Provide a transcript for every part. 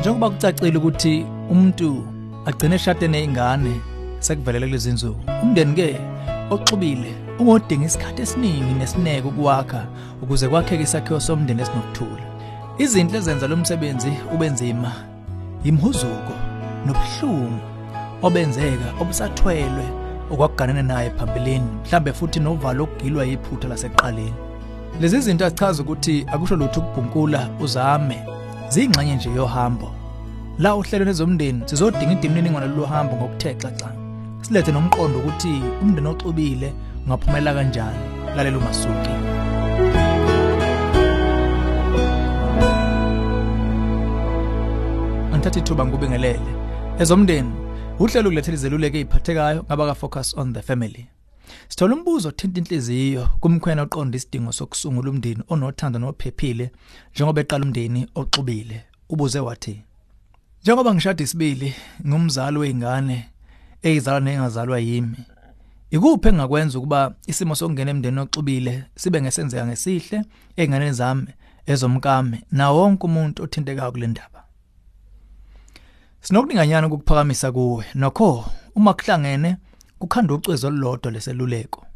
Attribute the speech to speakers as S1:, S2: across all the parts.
S1: njengoba kucacile ukuthi umuntu agcine eshade nezingane sekuvelele kulezi nsuku umndeni ke oxubile ungodinga isikhathi esiningi nesineke ukuwakha ukuze kwakheke isakhiwo somndeni esinokuthula. Izinto ezenza lo msebenzi ubenzima imhuzuko nobuhlungu obenzeka obusathwelwe okwakuganene naye phambilini mhlambe futhi novalo okugilwa yiphutha lasekuqaleni lezi zinto azichaza ukuthi akusho lutho ukubhunkula uzame ziyingxenye nje yohambo. La uhlelo lezomndeni sizodinga idimininingwane lohambo ngokuthe xaxa. Silethe nomqondo ukuthi umndeni oxubile ungaphumela kanjani lalela umasuki ngithatha ithuba ngubingelele ezomndeni uhlelo ukulethela izeluleko eziphathekayo ngaba ka focus on the family. Sithola umbuzo othinta inhliziyo kumkhwena oqonda isidingo sokusungula umndeni onothando nophephile njengoba eqala umndeni oxubile. Ubuze wathi Njengoba ngishada isibili ngumzali weingane eyizalwa nengazalwa yimi Ikuphi engakwenza ukuba isimo sokungena emndeni oxubile sibe ngesenzeka ngesihle einganeni zami ezomkame na wonke umuntu othintekayo kule ndaba? Sinokuninganyana ukuphakamisa kuwe. Nokho uma kuhlangene kukhanda ucwezo olulodwa leseluleko.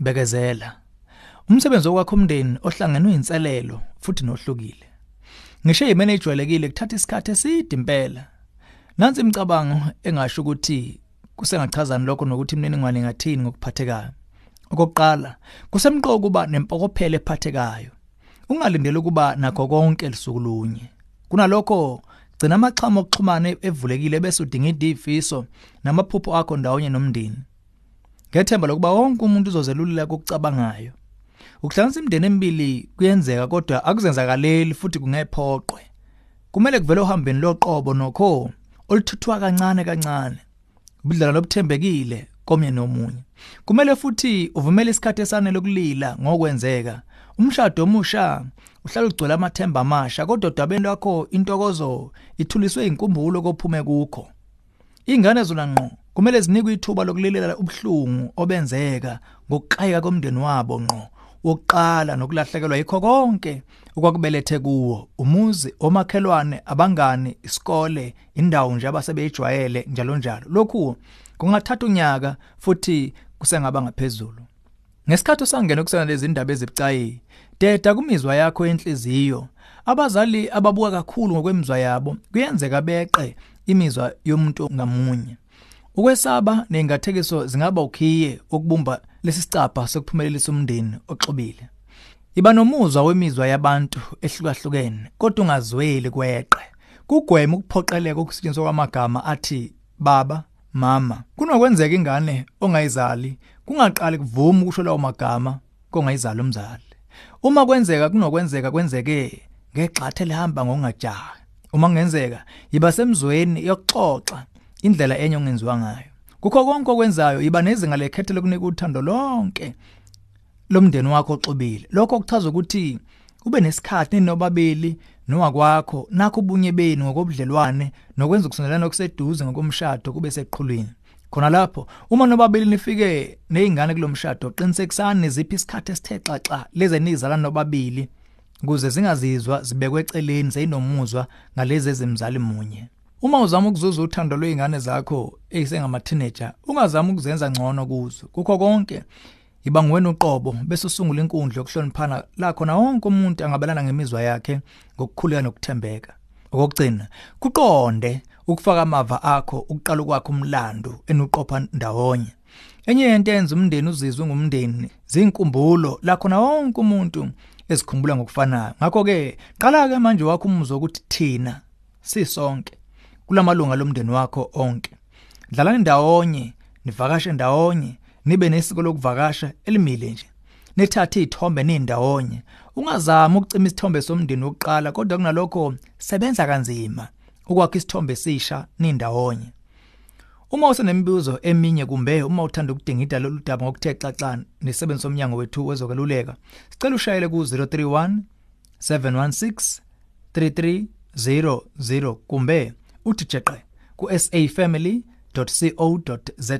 S1: Bekezela umsebenzi wokwakha umndeni ohlangene uyinselelo futhi nohlukile. Ngisho yimene ejwayelekile kuthatha isikhathi eside impela. Nansi imicabango engasho ukuthi kusengachazana lokho nokuthi imniningwane ngathini ngokuphathekayo. Okokuqala kusemqoko kuba nempokophelo ephathekayo. Ungalindele ukuba nakho konke lisukulunye kunalokho gcina amaxhama okuxhumana evulekile bese udinga idifiso namaphupho akho ndawonye nomndeni. Ngethemba lokuba wonke umuntu uzozelulula kokucabangayo ukuhlanganisa imindeni emibili kuyenzeka kodwa akuzenzakaleli futhi kungephoqwe. Kumele kuvele uhambeni loqobo nokho oluthuthwa kancane kancane ubudlala lobuthembekile komnye nomunye. Kumele futhi uvumele isikhathi esanele kulila ngokwenzeka. Umshado omusha uhlala ugcwele amathemba amasha kodwa dabeni lakho intokozo ithuliswe inkumbulo kophume kukho. Ingane zona ngqo kumele zinikwe ithuba lokulilela ubuhlungu obenzeka ngokukayeka komndeni wabo ngqo wokuqala nokulahlekelwa yikho konke okwakubelethe kuwo umuzi omakhelwane abangani isikole indawo nje abasebeyijwayele njalo njalo lokhu kungathatha unyaka futhi kusengaba ngaphezulu. Ngesikhathi usangena kusena lezi indaba ezibucayi deda kumizwa yakho enhliziyo abazali ababuka kakhulu ngokwemizwa yabo kuyenzeka beqe imizwa yomuntu ngamunye. Ukwesaba nengathekiso zingaba ukhiye ukubumba lesicapha sokuphumelelisa umndeni oxubile. Iba nomuzwa wemizwa yabantu ehlukahlukene kodwa ungazweli kweqe. Kugwema ukuphoqeleka ukusetshenziswa kwamagama athi baba mama kunokwenzeka ingane ongayizali kungaqali kuvuma ukusho lawo magama kongayizali umzali. Uma kwenzeka kunokwenzeka kwenzeke ngexathe lihamba ngokungajahi. Uma kungenzeka yiba semzweni yokuxoxa indlela enye ongenziwa ngayo. Kukho konke okwenzayo iba nezinga lekhethe lokunika uthando lonke lomndeni wakho oxubile. Lokho kuchaza ukuthi ube nesikhathi ninobabili nowakwakho nakho ubunye beni ngokobudlelwane nokwenza ukusondelana okuseduze ngokomshado kube seqhulwini khona lapho uma nobabili nifike nezingane kulomshado qinisekisani ziphi isikhathi esithe xaxa leze nizalana nobabili ukuze zingazizwa zibekwe eceleni seyinomuzwa ngalezi ezimzali munye Uma uzama ukuzuza uthando lweingane zakho eyisengama teenager, ungazama ukuzenza ngcono kuzo. Kukho konke iba nguwena uqobo bese usungula inkundla yokuhloniphana la khona wonke umuntu angabelana ngemizwa yakhe ngokukhuleka nokuthembeka. Okugcina, kuqonde ukufaka amava akho ukuqala kwakho umlando enuqopha ndawonye. Enye yento yenza umndeni uzizwe ngumndeni zinkumbulo la khona wonke umuntu ezikhumbula ngokufanayo. Ngakho ke qala ke manje wakho umuzwa ukuthi thina sisonke kulamalunga lomndeni wakho onke dlalani ndawonye nivakashe ndawonye nibe nesiko lokuvakasha elimile nje. Nethathe izithombe nindawonye ungazama ukucima isithombe somndeni wokuqala kodwa kunalokho sebenza kanzima ukwakha isithombe esisha nindawonye uma usenemibuzo eminye kumbe uma uthanda ukudingida lolu daba ngokuthe xaxa nesebenzi somnyango wethu wezokweluleka sicela ushayele ku 031 716 3300 kumbe uthi jeqe ku safamily.co.za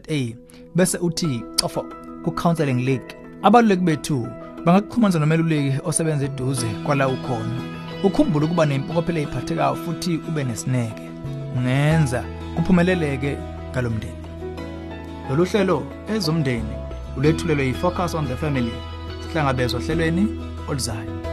S1: bese uthi cofo ku counseling league. Abaluleki bethu bangakuxhumanisa nomeluleki osebenza eduze kwala ukhona ukhumbule ukuba nempokophelo eziphathekayo futhi ube nesineke. Ungenza kuphumeleleke ngalomndeni. Lolu hlelo ezomndeni ulethulelwe yi-focus on the family. Sihlangabezwa ohlelweni oluzayo.